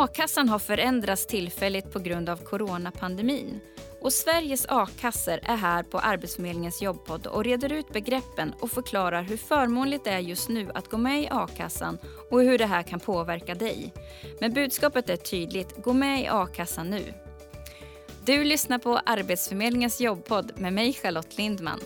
A-kassan har förändrats tillfälligt på grund av coronapandemin. Och Sveriges a-kassor är här på Arbetsförmedlingens jobbpodd och reder ut begreppen och förklarar hur förmånligt det är just nu att gå med i a-kassan och hur det här kan påverka dig. Men budskapet är tydligt, gå med i a-kassan nu. Du lyssnar på Arbetsförmedlingens jobbpodd med mig Charlotte Lindman.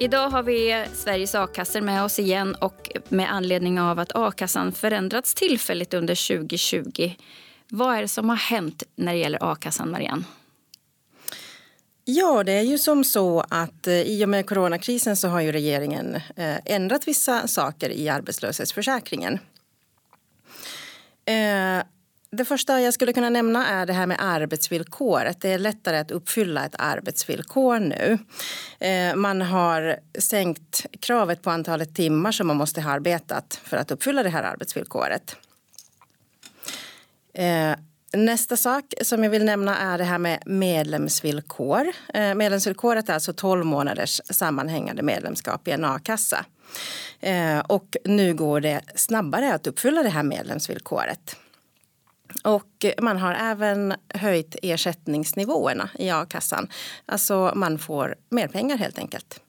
Idag har vi Sveriges a-kassor med oss igen och med anledning av att a-kassan förändrats tillfälligt under 2020. Vad är det som har hänt när det gäller a-kassan, Marianne? Ja, det är ju som så att eh, i och med coronakrisen så har ju regeringen eh, ändrat vissa saker i arbetslöshetsförsäkringen. Eh, det första jag skulle kunna nämna är det här med arbetsvillkoret. Det är lättare att uppfylla ett arbetsvillkor nu. Eh, man har sänkt kravet på antalet timmar som man måste ha arbetat för att uppfylla det här arbetsvillkoret. Eh, nästa sak som jag vill nämna är det här med medlemsvillkor. Eh, medlemsvillkoret är alltså 12 månaders sammanhängande medlemskap i en a-kassa. Och nu går det snabbare att uppfylla det här medlemsvillkoret. Och man har även höjt ersättningsnivåerna i a-kassan. Alltså man får mer pengar helt enkelt.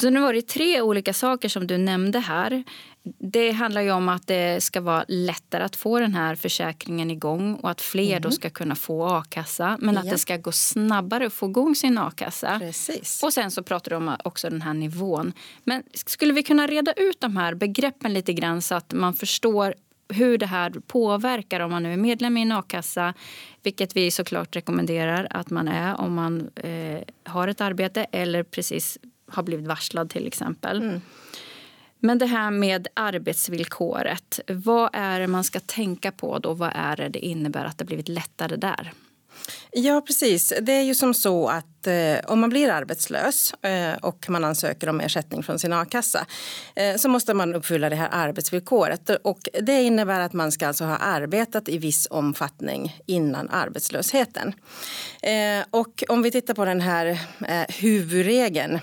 Så nu var det tre olika saker som du nämnde här. Det handlar ju om att det ska vara lättare att få den här försäkringen igång och att fler mm. då ska kunna få a-kassa. Men att ja. det ska gå snabbare att få igång sin a-kassa. Precis. Och sen så pratar du om också den här nivån. Men skulle vi kunna reda ut de här begreppen lite grann så att man förstår hur det här påverkar om man nu är medlem i en a-kassa vilket vi såklart rekommenderar att man är om man eh, har ett arbete eller precis har blivit varslad till exempel. Mm. Men det här med arbetsvillkoret, vad är det man ska tänka på då? Vad är det det innebär att det blivit lättare där? Ja, precis. Det är ju som så att eh, om man blir arbetslös eh, och man ansöker om ersättning från sin a-kassa eh, så måste man uppfylla det här arbetsvillkoret. Och det innebär att man ska alltså ha arbetat i viss omfattning innan arbetslösheten. Eh, och om vi tittar på den här eh, huvudregeln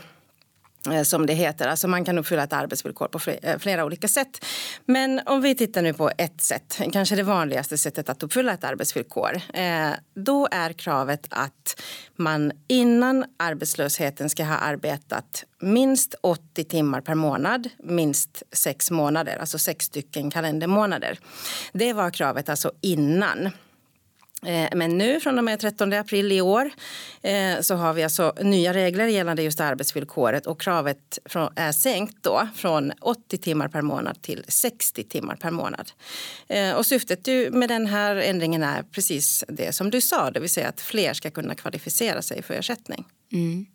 Eh, som det heter. Alltså man kan uppfylla ett arbetsvillkor på eh, flera olika sätt. Men om vi tittar nu på ett sätt, kanske det vanligaste sättet att uppfylla ett arbetsvillkor. Eh, då är kravet att man innan arbetslösheten ska ha arbetat minst 80 timmar per månad, minst sex månader, alltså sex stycken kalendermånader. Det var kravet alltså innan. Eh, men nu från och med 13 april i år eh, så har vi alltså nya regler gällande just arbetsvillkoret och kravet är sänkt då från 80 timmar per månad till 60 timmar per månad. Eh, och syftet med den här ändringen är precis det som du sa, det vill säga att fler ska kunna kvalificera sig för ersättning. Mm.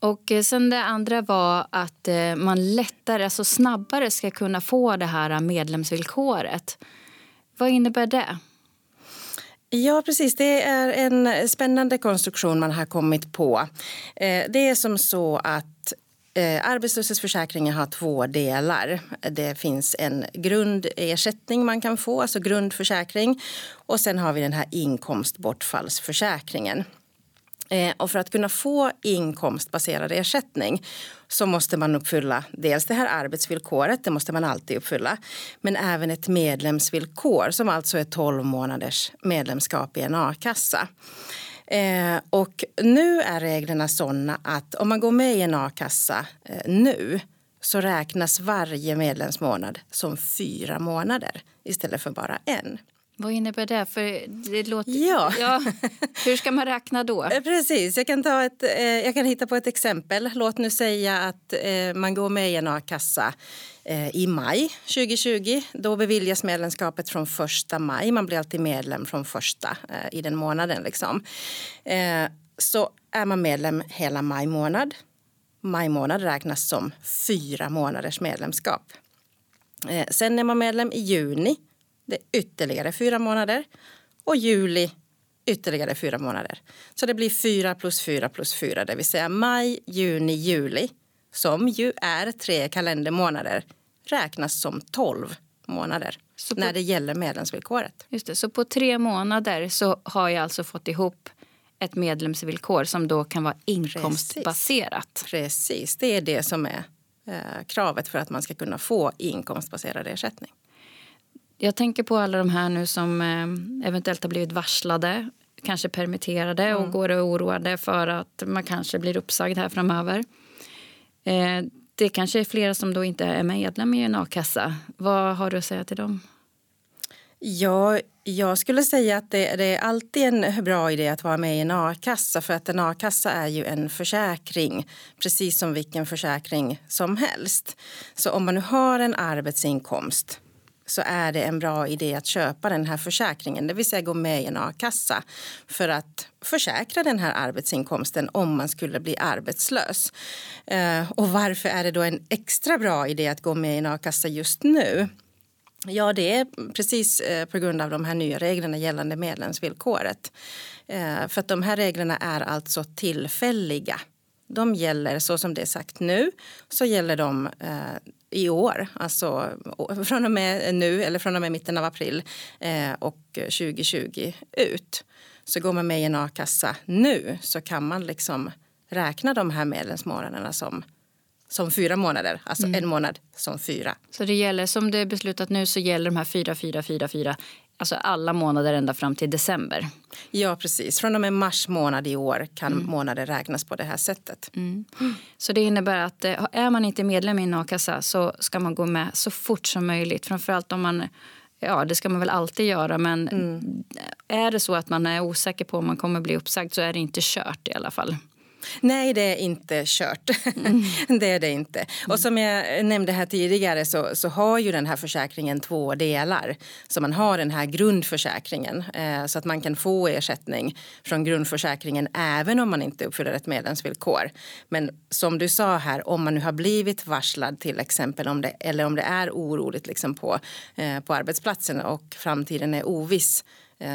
Och sen det andra var att man lättare, alltså snabbare ska kunna få det här medlemsvillkoret. Vad innebär det? Ja, precis. Det är en spännande konstruktion man har kommit på. Eh, det är som så att eh, Arbetslöshetsförsäkringen har två delar. Det finns en grundersättning man kan få, alltså grundförsäkring. Och sen har vi den här inkomstbortfallsförsäkringen. Eh, och för att kunna få inkomstbaserad ersättning så måste man uppfylla dels det här arbetsvillkoret, det måste man alltid uppfylla, men även ett medlemsvillkor som alltså är 12 månaders medlemskap i en a-kassa. Eh, och nu är reglerna sådana att om man går med i en a-kassa eh, nu så räknas varje medlemsmånad som fyra månader istället för bara en. Vad innebär det? För det låter... ja. ja. Hur ska man räkna då? Eh, precis, jag kan, ta ett, eh, jag kan hitta på ett exempel. Låt nu säga att eh, man går med i en a-kassa i maj 2020. Då beviljas medlemskapet från första maj. Man blir alltid medlem från första i den månaden. Liksom. Så är man medlem hela maj månad. Maj månad räknas som fyra månaders medlemskap. Sen är man medlem i juni det är ytterligare fyra månader. Och juli ytterligare fyra månader. Så det blir fyra plus fyra plus fyra, det vill säga maj, juni, juli som ju är tre kalendermånader räknas som tolv månader på, när det gäller medlemsvillkoret. Just det, så på tre månader så har jag alltså fått ihop ett medlemsvillkor som då kan vara inkomstbaserat. Precis, Precis. det är det som är kravet för att man ska kunna få inkomstbaserad ersättning. Jag tänker på alla de här nu som eventuellt har blivit varslade kanske permitterade mm. och går och oroade för att man kanske blir uppsagd här framöver. Eh, det kanske är flera som då inte är medlem i en a-kassa. Vad har du att säga till dem? Ja, jag skulle säga att det, det, är alltid en bra idé att vara med i en a-kassa för att en a-kassa är ju en försäkring precis som vilken försäkring som helst. Så om man nu har en arbetsinkomst så är det en bra idé att köpa den här försäkringen, det vill säga gå med i en a-kassa för att försäkra den här arbetsinkomsten om man skulle bli arbetslös. Eh, och varför är det då en extra bra idé att gå med i en a-kassa just nu? Ja, det är precis eh, på grund av de här nya reglerna gällande medlemsvillkoret. Eh, för att de här reglerna är alltså tillfälliga. De gäller så som det är sagt nu, så gäller de i år, alltså från och med nu eller från och med mitten av april eh, och 2020 ut. Så går man med i en a-kassa nu så kan man liksom räkna de här medlemsmånaderna som som fyra månader, alltså mm. en månad som fyra. Så det gäller, som det är beslutat nu så gäller de här fyra, fyra, fyra, fyra Alltså alla månader ända fram till december. Ja, precis. Från och med mars månad i år kan mm. månader räknas på det här sättet. Mm. Så det innebär att eh, är man inte medlem i en a-kassa så ska man gå med så fort som möjligt. Framförallt om man Ja, det ska man väl alltid göra, men mm. är det så att man är osäker på om man kommer bli uppsagd så är det inte kört i alla fall. Nej, det är inte kört. Mm. det är det inte. Mm. Och som jag nämnde här tidigare så, så har ju den här försäkringen två delar. Så man har den här grundförsäkringen eh, så att man kan få ersättning från grundförsäkringen även om man inte uppfyller ett medlemsvillkor. Men som du sa här, om man nu har blivit varslad till exempel om det, eller om det är oroligt liksom på, eh, på arbetsplatsen och framtiden är oviss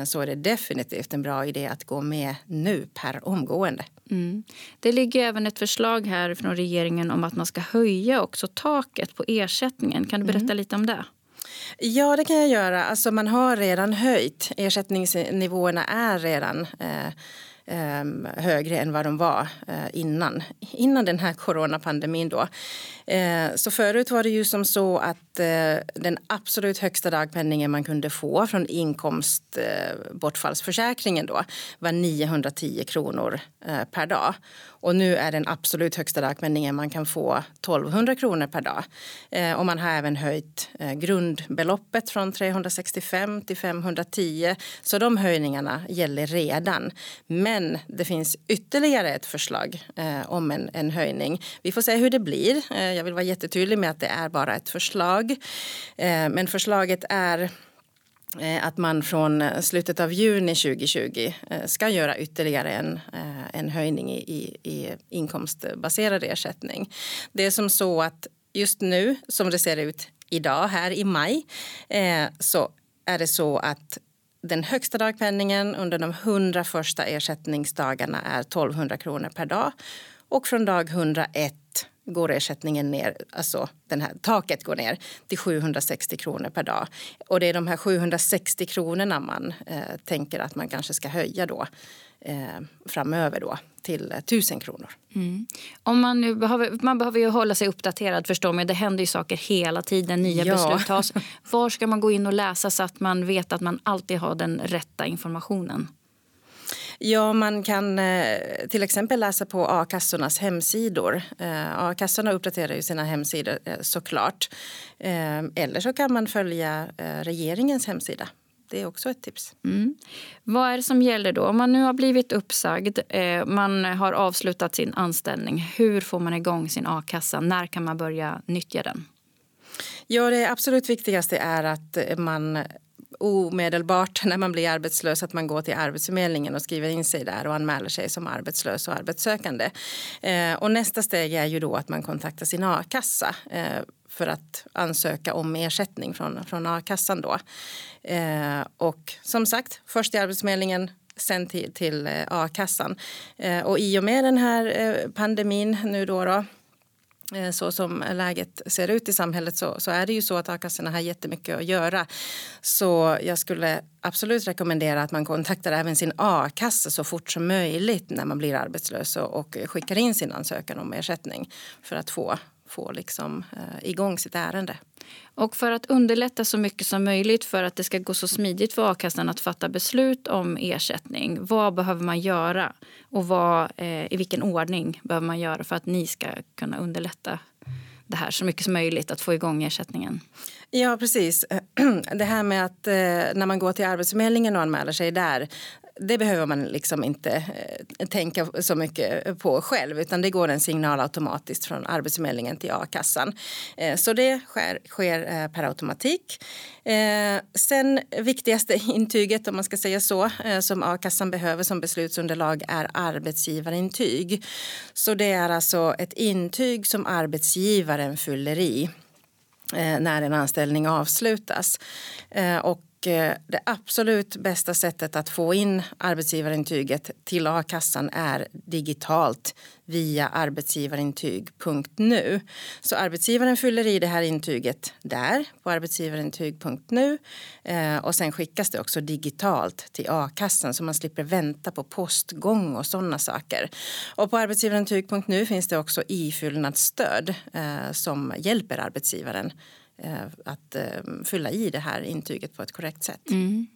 så är det definitivt en bra idé att gå med nu per omgående. Mm. Det ligger även ett förslag här från regeringen om att man ska höja också taket på ersättningen. Kan du berätta mm. lite om det? Ja, det kan jag göra. Alltså, man har redan höjt. Ersättningsnivåerna är redan eh, Ehm, högre än vad de var eh, innan, innan den här coronapandemin. Då. Eh, så förut var det ju som så att eh, den absolut högsta dagpenningen man kunde få från inkomstbortfallsförsäkringen då var 910 kronor eh, per dag. Och nu är den absolut högsta dagpenningen man kan få 1200 kronor per dag. Eh, och man har även höjt eh, grundbeloppet från 365 till 510. Så de höjningarna gäller redan. Men men det finns ytterligare ett förslag eh, om en, en höjning. Vi får se hur det blir. Eh, jag vill vara jättetydlig med att det är bara ett förslag. Eh, men förslaget är eh, att man från slutet av juni 2020 eh, ska göra ytterligare en, eh, en höjning i, i, i inkomstbaserad ersättning. Det är som så att just nu, som det ser ut idag här i maj, så är det så att den högsta dagpenningen under de 100 första ersättningsdagarna är 1200 kronor per dag och från dag 101 går ersättningen ner, alltså den här taket går ner till 760 kronor per dag. Och det är de här 760 kronorna man eh, tänker att man kanske ska höja då eh, framöver då till 1000 kronor. Mm. Om man, nu behöver, man behöver ju hålla sig uppdaterad förstår man. Det händer ju saker hela tiden, nya ja. beslut tas. Var ska man gå in och läsa så att man vet att man alltid har den rätta informationen? Ja, man kan eh, till exempel läsa på a-kassornas hemsidor. Eh, a-kassorna uppdaterar ju sina hemsidor eh, såklart. Eller så kan man följa regeringens hemsida. Det är också ett tips. Mm. Vad är det som gäller då? Om man nu har blivit uppsagd, man har avslutat sin anställning. Hur får man igång sin a-kassa? När kan man börja nyttja den? Ja, det absolut viktigaste är att man omedelbart när man blir arbetslös att man går till Arbetsförmedlingen och skriver in sig där och anmäler sig som arbetslös och arbetssökande. Eh, och nästa steg är ju då att man kontaktar sin a-kassa eh, för att ansöka om ersättning från, från a-kassan. Då. Eh, och som sagt, först till Arbetsförmedlingen sen till, till eh, a-kassan. Eh, och i och med den här eh, pandemin nu då, då eh, så som läget ser ut i samhället så, så är det ju så att a-kassorna har jättemycket att göra. Så jag skulle absolut rekommendera att man kontaktar även sin a-kassa så fort som möjligt när man blir arbetslös och, och skickar in sin ansökan om ersättning för att få få liksom, eh, igång sitt ärende. Och för att underlätta så mycket som möjligt för att det ska gå så smidigt för a-kassan att fatta beslut om ersättning. Vad behöver man göra och vad, eh, i vilken ordning behöver man göra för att ni ska kunna underlätta det här så mycket som möjligt att få igång ersättningen? Ja, precis. Det här med att eh, när man går till Arbetsförmedlingen och anmäler sig där det behöver man liksom inte eh, tänka så mycket på själv utan det går en signal automatiskt från Arbetsförmedlingen till a-kassan. Eh, så det sker, sker per automatik. Sen viktigaste intyget, om man ska säga så, som a-kassan behöver som beslutsunderlag är arbetsgivarintyg. Så det är alltså ett intyg som arbetsgivaren fyller i när en anställning avslutas. Och Eh, det absolut bästa sättet att få in arbetsgivarintyget till a-kassan är digitalt via arbetsgivarintyg.nu. Så arbetsgivaren fyller i det här intyget där på arbetsgivarintyg.nu eh, och sen skickas det också digitalt till a-kassan så man slipper vänta på postgång och sådana saker. Och på arbetsgivarintyg.nu finns det också ifyllnadsstöd eh, som hjälper arbetsgivaren att eh, fylla i det här intyget på ett korrekt sätt. Mm.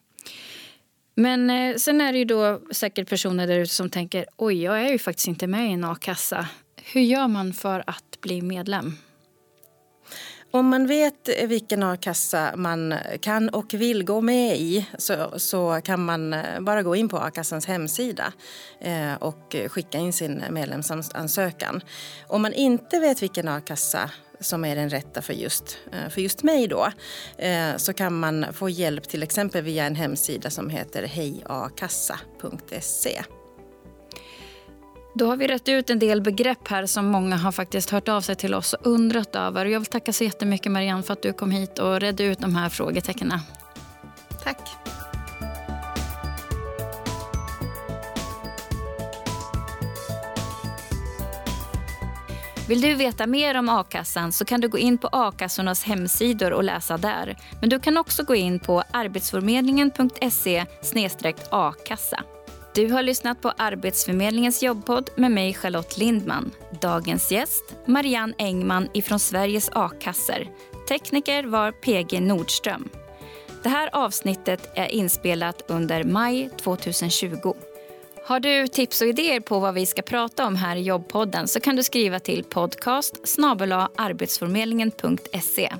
Men eh, sen är det ju då säkert personer där som tänker oj, jag är ju faktiskt inte med i en a-kassa. Hur gör man för att bli medlem? Om man vet vilken a-kassa man kan och vill gå med i så, så kan man bara gå in på a-kassans hemsida eh, och skicka in sin medlemsansökan. Om man inte vet vilken a-kassa som är den rätta för just, eh, för just mig då, eh, så kan man få hjälp till exempel via en hemsida som heter hejakassa.se. Då har vi rätt ut en del begrepp här som många har faktiskt hört av sig till oss och undrat över. Jag vill tacka så jättemycket Marianne för att du kom hit och redde ut de här frågetecknen. Tack. Vill du veta mer om a-kassan så kan du gå in på a-kassornas hemsidor och läsa där. Men du kan också gå in på arbetsförmedlingen.se a-kassa. Du har lyssnat på Arbetsförmedlingens jobbpodd med mig Charlotte Lindman. Dagens gäst Marianne Engman ifrån Sveriges a-kassor. Tekniker var PG Nordström. Det här avsnittet är inspelat under maj 2020. Har du tips och idéer på vad vi ska prata om här i jobbpodden så kan du skriva till podcast arbetsförmedlingen.se.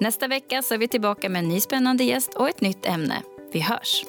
Nästa vecka så är vi tillbaka med en ny spännande gäst och ett nytt ämne. Vi hörs!